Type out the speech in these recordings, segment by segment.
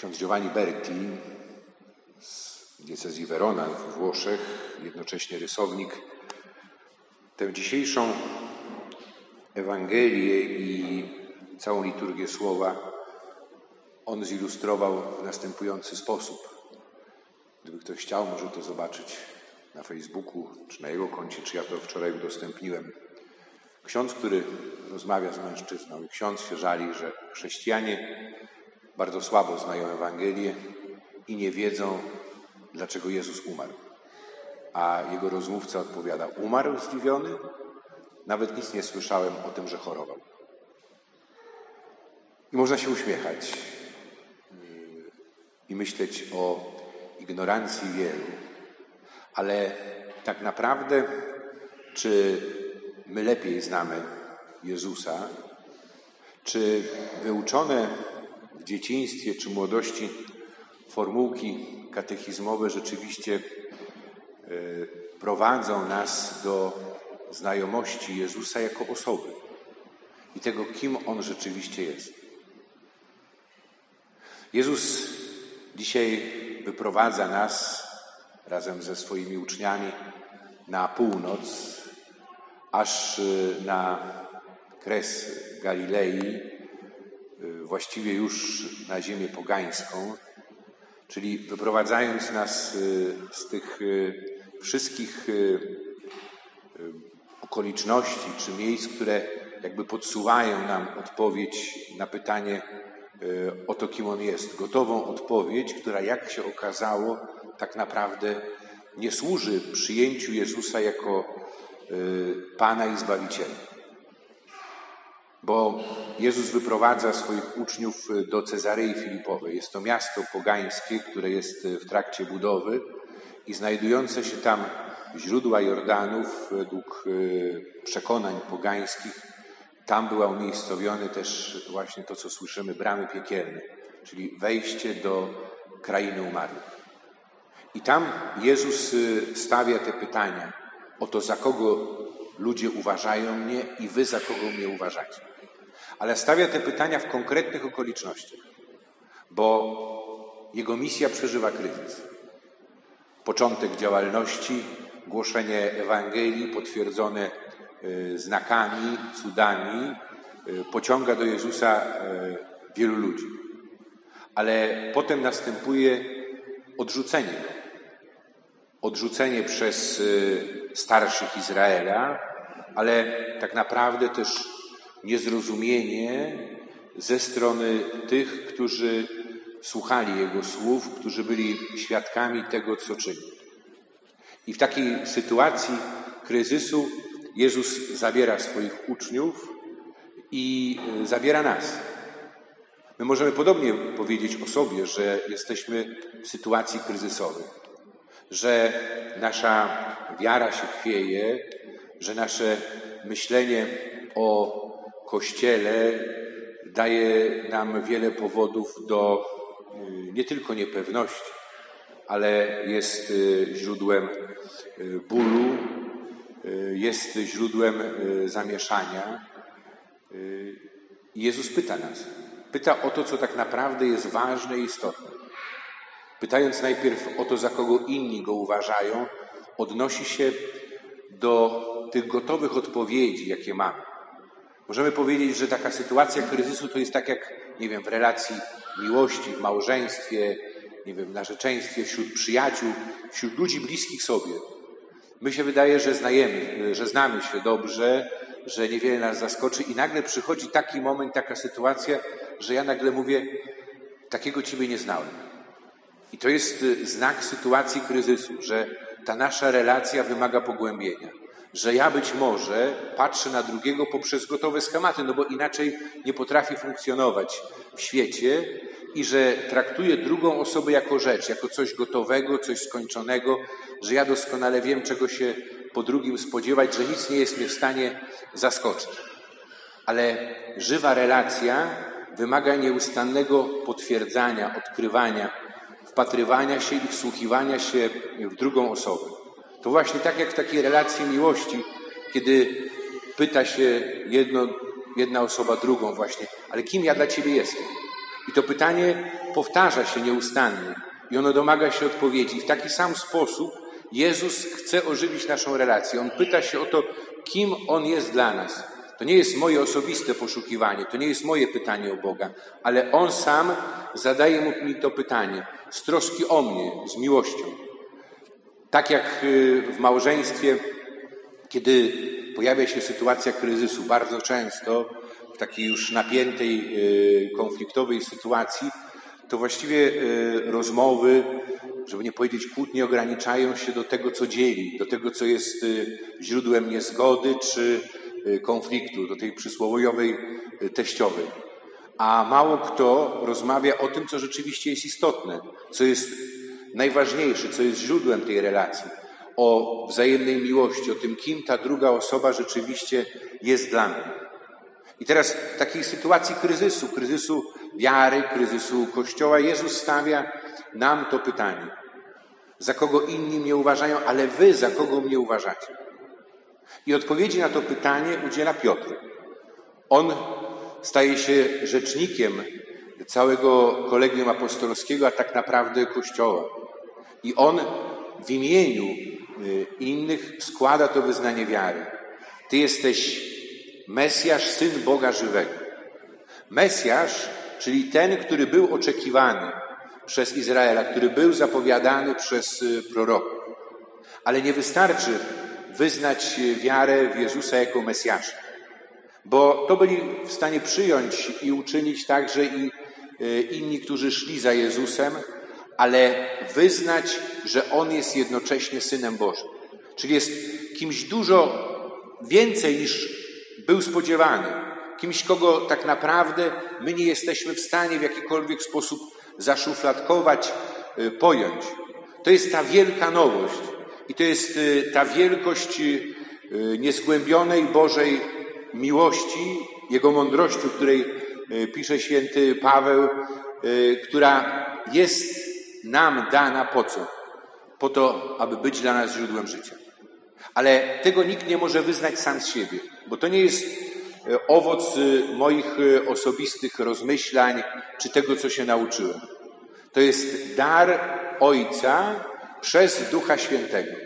Ksiądz Giovanni Berti z diecezji Verona w Włoszech, jednocześnie rysownik, tę dzisiejszą Ewangelię i całą liturgię słowa on zilustrował w następujący sposób. Gdyby ktoś chciał, może to zobaczyć na Facebooku, czy na jego koncie, czy ja to wczoraj udostępniłem. Ksiądz, który rozmawia z mężczyzną i ksiądz się żali, że chrześcijanie bardzo słabo znają Ewangelię i nie wiedzą, dlaczego Jezus umarł. A jego rozmówca odpowiada: Umarł zdziwiony? Nawet nic nie słyszałem o tym, że chorował. I można się uśmiechać i myśleć o ignorancji wielu, ale tak naprawdę, czy my lepiej znamy Jezusa, czy wyuczone w dzieciństwie czy młodości formułki katechizmowe rzeczywiście e, prowadzą nas do znajomości Jezusa jako osoby i tego, kim On rzeczywiście jest. Jezus dzisiaj wyprowadza nas razem ze swoimi uczniami na północ, aż y, na kres Galilei, właściwie już na ziemię pogańską, czyli wyprowadzając nas y, z tych wszystkich okoliczności czy miejsc, które jakby podsuwają nam odpowiedź na pytanie o to, kim On jest. Gotową odpowiedź, która jak się okazało, tak naprawdę nie służy przyjęciu Jezusa jako y, Pana i Zbawiciela. Bo Jezus wyprowadza swoich uczniów do Cezarei Filipowej. Jest to miasto pogańskie, które jest w trakcie budowy i znajdujące się tam źródła Jordanów według y, przekonań pogańskich. Tam była umiejscowione też właśnie to, co słyszymy, bramy piekielne, czyli wejście do krainy umarłych. I tam Jezus y, stawia te pytania o to, za kogo ludzie uważają mnie i wy za kogo mnie uważacie. Ale stawia te pytania w konkretnych okolicznościach, bo jego misja przeżywa kryzys. Początek działalności, głoszenie Ewangelii potwierdzone y, znakami, cudami, y, pociąga do Jezusa wielu ludzi. Ale potem następuje odrzucenie odrzucenie przez y, starszych Izraela, ale tak naprawdę też niezrozumienie ze strony tych, którzy słuchali Jego słów, którzy byli świadkami tego, co czyni. I w takiej sytuacji kryzysu Jezus zabiera swoich uczniów i y, zabiera nas. My możemy podobnie powiedzieć o sobie, że jesteśmy w sytuacji kryzysowej że nasza wiara się chwieje, że nasze myślenie o Kościele daje nam wiele powodów do y, nie tylko niepewności, ale jest y, źródłem y, bólu, jest źródłem zamieszania. Jezus pyta nas. Pyta o to, co tak naprawdę jest ważne i istotne pytając najpierw o to, za kogo inni go uważają, odnosi się do tych gotowych odpowiedzi, jakie mamy. Możemy powiedzieć, że taka sytuacja kryzysu to jest tak jak, nie wiem, w relacji miłości, w małżeństwie, nie wiem, w narzeczeństwie, wśród przyjaciół, wśród ludzi bliskich sobie. My się wydaje, że znajemy, że znamy się dobrze, że niewiele nas zaskoczy i nagle przychodzi taki moment, taka sytuacja, że ja nagle mówię, takiego Ciebie nie znałem. I to jest y, znak sytuacji kryzysu, że ta nasza relacja wymaga pogłębienia. Że ja być może patrzę na drugiego poprzez gotowe schematy, no bo inaczej nie potrafię funkcjonować w świecie i że traktuję drugą osobę jako rzecz, jako coś gotowego, coś skończonego, że ja doskonale wiem, czego się po drugim spodziewać, że nic nie jest mnie w stanie zaskoczyć. Ale żywa relacja wymaga nieustannego potwierdzania, odkrywania, wpatrywania się i wsłuchiwania się w drugą osobę. To właśnie tak jak w takiej relacji miłości, kiedy pyta się jedno, jedna osoba drugą właśnie, ale kim ja dla Ciebie jestem? I to pytanie powtarza się nieustannie i ono domaga się odpowiedzi. W taki sam sposób Jezus chce ożywić naszą relację. On pyta się o to, kim On jest dla nas. To nie jest moje osobiste poszukiwanie, to nie jest moje pytanie o Boga, ale On sam zadaje mi to pytanie z troski o mnie, z miłością. Tak jak y, w małżeństwie, kiedy pojawia się sytuacja kryzysu, bardzo często w takiej już napiętej, y, konfliktowej sytuacji, to właściwie y, rozmowy, żeby nie powiedzieć kłótnie, ograniczają się do tego, co dzieli, do tego, co jest źródłem niezgody czy konfliktu, do tej przysłowiowej teściowej. A mało kto rozmawia o tym, co rzeczywiście jest istotne, co jest najważniejsze, co jest źródłem tej relacji, o wzajemnej miłości, o tym, kim ta druga osoba rzeczywiście jest dla mnie. I teraz w takiej sytuacji kryzysu, kryzysu wiary, kryzysu Kościoła, Jezus stawia nam to pytanie. Za kogo inni mnie uważają, ale wy za kogo mnie uważacie? I odpowiedzi na to pytanie udziela Piotr. On staje się rzecznikiem całego kolegium apostolskiego, a tak naprawdę Kościoła. I on w imieniu y, innych składa to wyznanie wiary. Ty jesteś Mesjasz, syn Boga żywego. Mesjasz, czyli ten, który był oczekiwany przez Izraela, który był zapowiadany przez y, proroków. Ale nie wystarczy wyznać wiarę w Jezusa jako Mesjasza, bo to byli w stanie przyjąć i uczynić także i y, inni, którzy szli za Jezusem, ale wyznać, że On jest jednocześnie Synem Bożym. Czyli jest kimś dużo więcej niż był spodziewany. Kimś, kogo tak naprawdę my nie jesteśmy w stanie w jakikolwiek sposób zaszufladkować, y, pojąć. To jest ta wielka nowość i to jest y, ta wielkość niezgłębionej Bożej miłości, Jego mądrości, której pisze święty Paweł, która jest nam dana po co? Po to, aby być dla nas źródłem życia. Ale tego nikt nie może wyznać sam z siebie, bo to nie jest e, owoc e, moich e, osobistych rozmyślań czy tego, co się nauczyłem. To jest dar Ojca przez Ducha Świętego.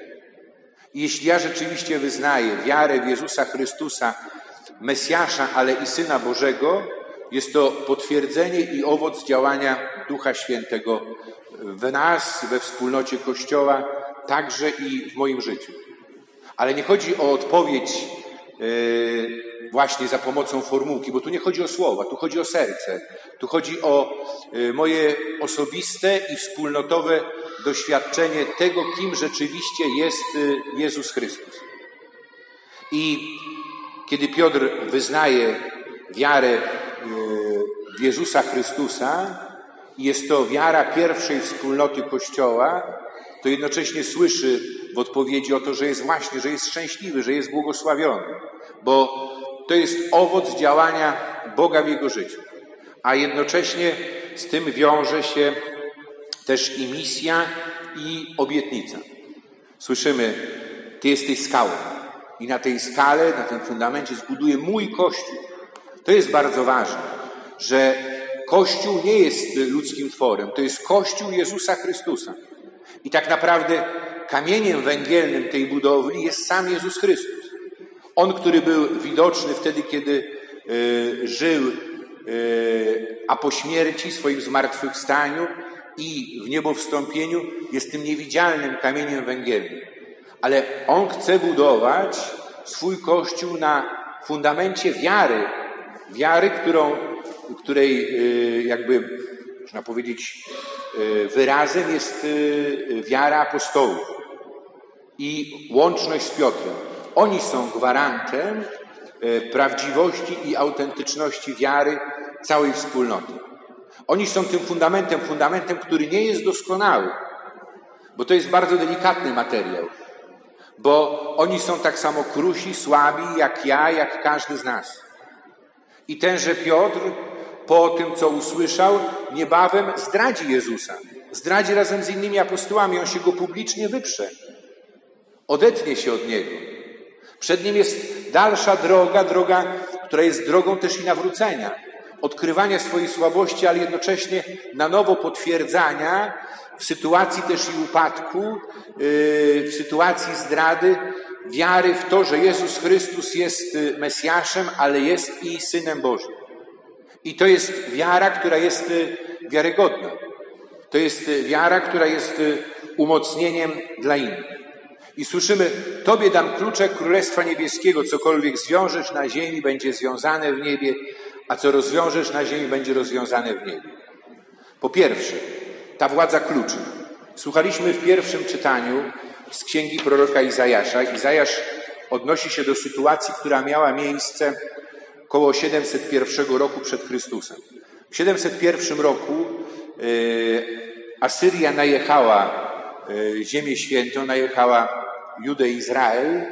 I jeśli ja rzeczywiście wyznaję wiarę w Jezusa Chrystusa, Mesjasza, ale i Syna Bożego, jest to potwierdzenie i owoc działania Ducha Świętego w nas, we wspólnocie Kościoła, także i w moim życiu. Ale nie chodzi o odpowiedź e, właśnie za pomocą formułki, bo tu nie chodzi o słowa, tu chodzi o serce, tu chodzi o e, moje osobiste i wspólnotowe doświadczenie tego, kim rzeczywiście jest e, Jezus Chrystus. I kiedy Piotr wyznaje wiarę w Jezusa Chrystusa, jest to wiara pierwszej wspólnoty Kościoła, to jednocześnie słyszy w odpowiedzi o to, że jest właśnie, że jest szczęśliwy, że jest błogosławiony, bo to jest owoc działania Boga w jego życiu. A jednocześnie z tym wiąże się też i misja, i obietnica. Słyszymy, Ty jesteś skałą i na tej skale, na tym fundamencie zbuduję mój Kościół. To jest bardzo ważne, że Kościół nie jest ludzkim tworem, to jest Kościół Jezusa Chrystusa. I tak naprawdę kamieniem węgielnym tej budowli jest sam Jezus Chrystus. On, który był widoczny wtedy, kiedy y, żył, y, a po śmierci, swoim zmartwychwstaniu i w niebo wstąpieniu jest tym niewidzialnym kamieniem węgielnym. Ale On chce budować swój Kościół na fundamencie wiary, wiary, którą której y, jakby, można powiedzieć, y, wyrazem jest y, wiara apostołów i łączność z Piotrem. Oni są gwarantem prawdziwości i autentyczności wiary całej wspólnoty. Oni są tym fundamentem, fundamentem, który nie jest doskonały, bo to jest bardzo delikatny materiał, bo oni są tak samo krusi, słabi jak ja, jak każdy z nas. I tenże Piotr po tym, co usłyszał, niebawem zdradzi Jezusa. Zdradzi razem z innymi apostołami. On się go publicznie wyprze. Odetnie się od niego. Przed nim jest dalsza droga, droga, która jest drogą też i nawrócenia. odkrywania swojej słabości, ale jednocześnie na nowo potwierdzania w sytuacji też i upadku, yy, w sytuacji zdrady, wiary w to, że Jezus Chrystus jest y, Mesjaszem, ale jest i Synem Bożym. I to jest wiara, która jest y, wiarygodna. To jest y, wiara, która jest umocnieniem dla innych. I słyszymy, Tobie dam klucze Królestwa Niebieskiego, cokolwiek zwiążesz na ziemi, będzie związane w niebie, a co rozwiążesz na ziemi, będzie rozwiązane w niebie. Po pierwsze, ta władza kluczy. Słuchaliśmy w pierwszym czytaniu z księgi proroka Izajasza. Izajasz odnosi się do sytuacji, która miała miejsce koło 701 roku przed Chrystusem. W 701 roku y, Asyria najechała y, Ziemię Świętą, najechała Judę Izrael.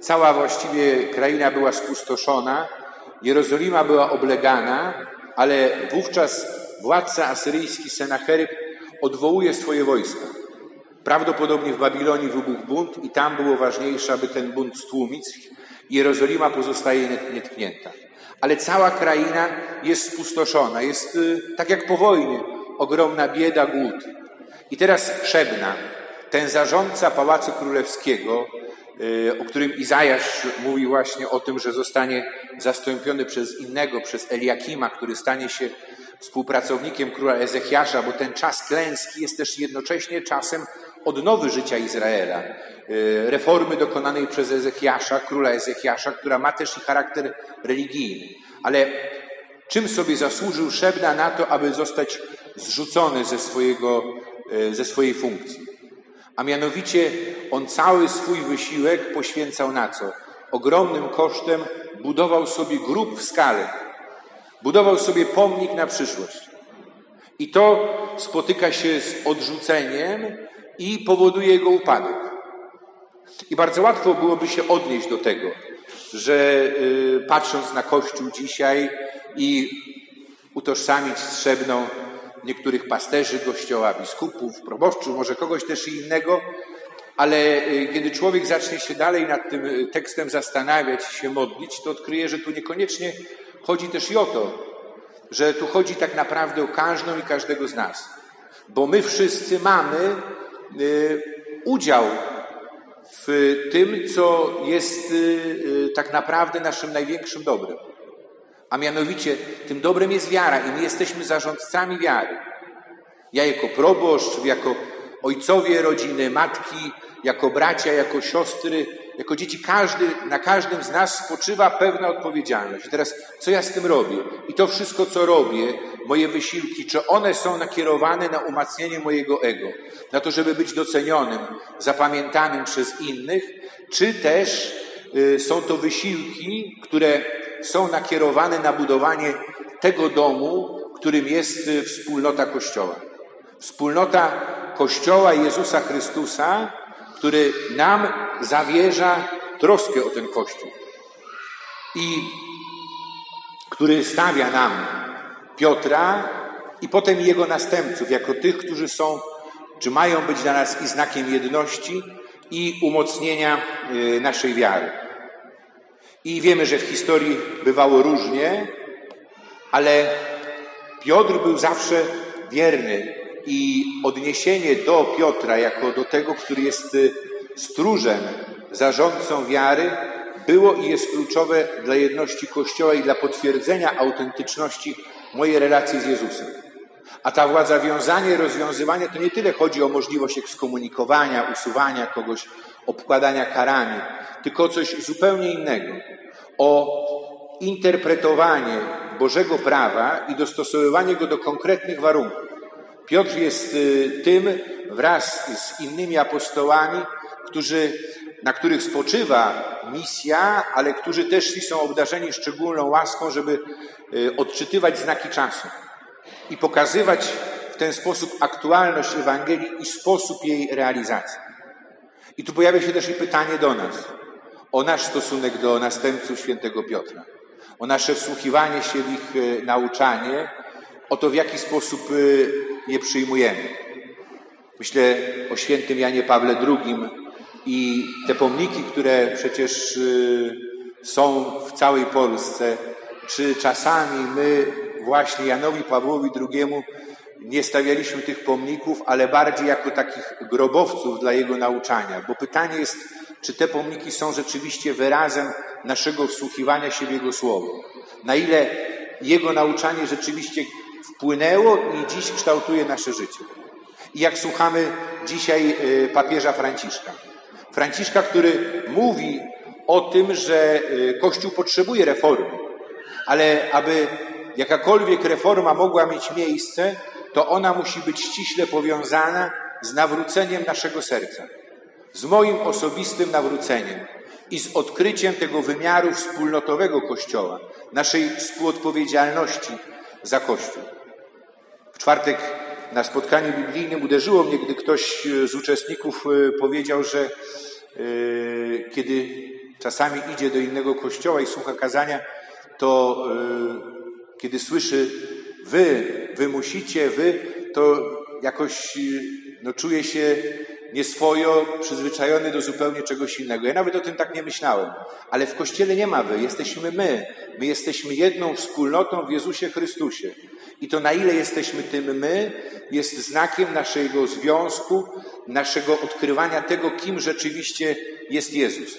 Cała właściwie kraina była spustoszona, Jerozolima była oblegana, ale wówczas władca asyryjski Senacheryb odwołuje swoje wojska. Prawdopodobnie w Babilonii wybuchł bunt i tam było ważniejsze, aby ten bunt stłumić. Jerozolima pozostaje nietknięta. Ale cała kraina jest spustoszona, jest y, tak jak po wojnie, ogromna bieda, głód. I teraz Szebna, ten zarządca Pałacu Królewskiego, y, o którym Izajasz mówi właśnie o tym, że zostanie zastąpiony przez innego, przez Eliakima, który stanie się współpracownikiem króla Ezechiasza, bo ten czas klęski jest też jednocześnie czasem odnowy życia Izraela. Y, reformy dokonanej przez Ezechiasza, króla Ezechiasza, która ma też i charakter religijny. Ale czym sobie zasłużył Szebna na to, aby zostać zrzucony ze, swojego, y, ze swojej funkcji? A mianowicie on cały swój wysiłek poświęcał na co? Ogromnym kosztem budował sobie grób w skale. Budował sobie pomnik na przyszłość. I to spotyka się z odrzuceniem i powoduje jego upadek. I bardzo łatwo byłoby się odnieść do tego, że y, patrząc na Kościół dzisiaj i utożsamić z Szebną niektórych pasterzy Kościoła, biskupów, proboszczów, może kogoś też innego, ale y, kiedy człowiek zacznie się dalej nad tym y, tekstem zastanawiać się modlić, to odkryje, że tu niekoniecznie chodzi też i o to, że tu chodzi tak naprawdę o każdą i każdego z nas. Bo my wszyscy mamy udział w tym, co jest tak naprawdę naszym największym dobrem. A mianowicie tym dobrem jest wiara i my jesteśmy zarządcami wiary. Ja jako proboszcz, jako ojcowie rodziny, matki, jako bracia, jako siostry, jako dzieci, każdy, na każdym z nas spoczywa pewna odpowiedzialność. teraz, co ja z tym robię? I to wszystko, co robię, moje wysiłki, czy one są nakierowane na umacnienie mojego ego, na to, żeby być docenionym, zapamiętanym przez innych, czy też y, są to wysiłki, które są nakierowane na budowanie tego domu, którym jest y, wspólnota Kościoła. Wspólnota Kościoła Jezusa Chrystusa, który nam zawierza troskę o ten Kościół i który stawia nam Piotra i potem jego następców jako tych, którzy są, czy mają być dla nas i znakiem jedności i umocnienia y, naszej wiary. I wiemy, że w historii bywało różnie, ale Piotr był zawsze wierny i odniesienie do Piotra jako do tego, który jest y, stróżem, zarządcą wiary, było i jest kluczowe dla jedności Kościoła i dla potwierdzenia autentyczności mojej relacji z Jezusem. A ta władza wiązanie, rozwiązywanie to nie tyle chodzi o możliwość ekskomunikowania, usuwania kogoś, obkładania karami, tylko o coś zupełnie innego. O interpretowanie Bożego prawa i dostosowywanie go do konkretnych warunków. Piotr jest y, tym wraz z innymi apostołami, którzy, na których spoczywa misja, ale którzy też są obdarzeni szczególną łaską, żeby y, odczytywać znaki czasu i pokazywać w ten sposób aktualność Ewangelii i sposób jej realizacji. I tu pojawia się też i pytanie do nas o nasz stosunek do następców świętego Piotra, o nasze wsłuchiwanie się w ich y, nauczanie, o to, w jaki sposób je przyjmujemy. Myślę o świętym Janie Pawle II i te pomniki, które przecież y, są w całej Polsce, czy czasami my właśnie Janowi Pawłowi II nie stawialiśmy tych pomników, ale bardziej jako takich grobowców dla jego nauczania. Bo pytanie jest, czy te pomniki są rzeczywiście wyrazem naszego wsłuchiwania się w Jego Słowo. Na ile Jego nauczanie rzeczywiście wpłynęło i dziś kształtuje nasze życie. I jak słuchamy dzisiaj y, papieża Franciszka. Franciszka, który mówi o tym, że y, Kościół potrzebuje reformy, ale aby jakakolwiek reforma mogła mieć miejsce, to ona musi być ściśle powiązana z nawróceniem naszego serca, z moim osobistym nawróceniem i z odkryciem tego wymiaru wspólnotowego Kościoła, naszej współodpowiedzialności za Kościół. W czwartek na spotkaniu biblijnym uderzyło mnie, gdy ktoś z uczestników e, powiedział, że e, kiedy czasami idzie do innego kościoła i słucha kazania, to e, kiedy słyszy wy, wy musicie, wy, to jakoś no, czuje się nieswojo, przyzwyczajony do zupełnie czegoś innego. Ja nawet o tym tak nie myślałem. Ale w Kościele nie ma wy, jesteśmy my. My jesteśmy jedną wspólnotą w Jezusie Chrystusie. I to na ile jesteśmy tym my, jest znakiem naszego związku, naszego odkrywania tego, kim rzeczywiście jest Jezus.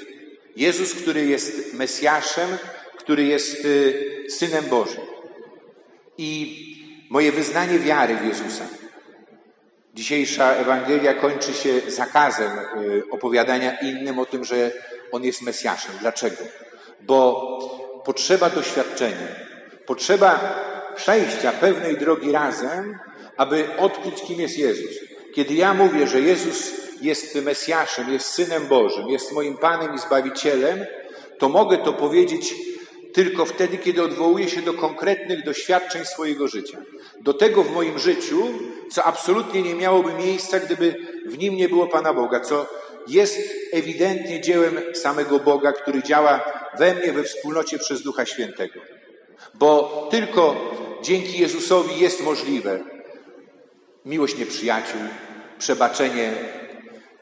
Jezus, który jest Mesjaszem, który jest y, Synem Bożym. I moje wyznanie wiary w Jezusa. Dzisiejsza Ewangelia kończy się zakazem y, opowiadania innym o tym, że On jest Mesjaszem. Dlaczego? Bo potrzeba doświadczenia, potrzeba przejścia pewnej drogi razem, aby odkryć, kim jest Jezus. Kiedy ja mówię, że Jezus jest Mesjaszem, jest Synem Bożym, jest moim Panem i Zbawicielem, to mogę to powiedzieć tylko wtedy, kiedy odwołuję się do konkretnych doświadczeń swojego życia. Do tego w moim życiu, co absolutnie nie miałoby miejsca, gdyby w nim nie było Pana Boga, co jest ewidentnie dziełem samego Boga, który działa we mnie, we wspólnocie przez Ducha Świętego. Bo tylko dzięki Jezusowi jest możliwe miłość nieprzyjaciół, przebaczenie,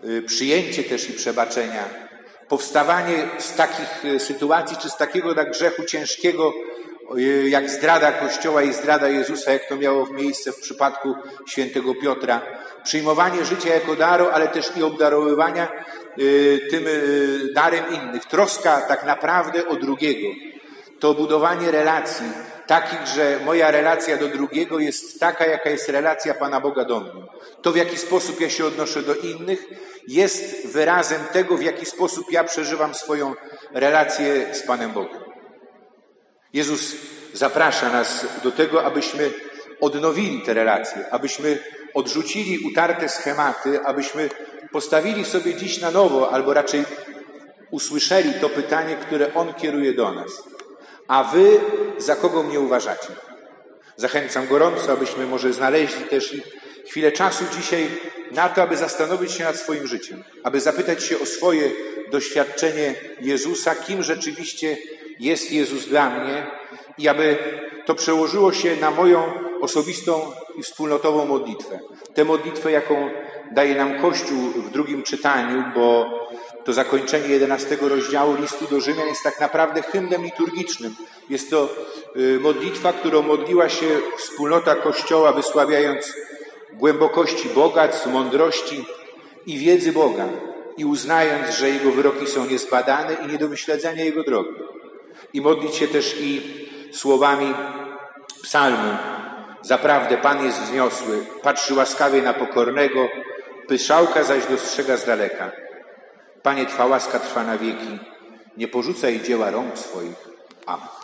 y, przyjęcie też i przebaczenia, powstawanie z takich e, sytuacji, czy z takiego tak grzechu ciężkiego, e, jak zdrada Kościoła i zdrada Jezusa, jak to miało miejsce w przypadku świętego Piotra. Przyjmowanie życia jako daru, ale też i obdarowywania e, tym darem innych. Troska tak naprawdę o drugiego. To budowanie relacji, takich, że moja relacja do drugiego jest taka, jaka jest relacja Pana Boga do mnie. To, w jaki sposób ja się odnoszę do innych, jest wyrazem tego, w jaki sposób ja przeżywam swoją relację z Panem Bogiem. Jezus zaprasza nas do tego, abyśmy odnowili te relacje, abyśmy odrzucili utarte schematy, abyśmy postawili sobie dziś na nowo, albo raczej usłyszeli to pytanie, które On kieruje do nas. A wy za kogo mnie uważacie? Zachęcam gorąco, abyśmy może znaleźli też chwilę czasu dzisiaj na to, aby zastanowić się nad swoim życiem, aby zapytać się o swoje doświadczenie Jezusa, kim rzeczywiście jest Jezus dla mnie i aby to przełożyło się na moją osobistą i wspólnotową modlitwę. Tę modlitwę, jaką daje nam Kościół w drugim czytaniu, bo to zakończenie jedenastego rozdziału listu do Rzymian jest tak naprawdę hymnem liturgicznym. Jest to y, modlitwa, którą modliła się wspólnota Kościoła, wysławiając głębokości bogactw, mądrości i wiedzy Boga i uznając, że Jego wyroki są niezbadane i nie do wyśledzenia Jego drogi. I modlić się też i słowami psalmu. Zaprawdę Pan jest wzniosły, patrzy łaskawie na pokornego, pyszałka zaś dostrzega z daleka. Panie, Twa łaska trwa na wieki, nie porzucaj dzieła rąk swoich. Amen.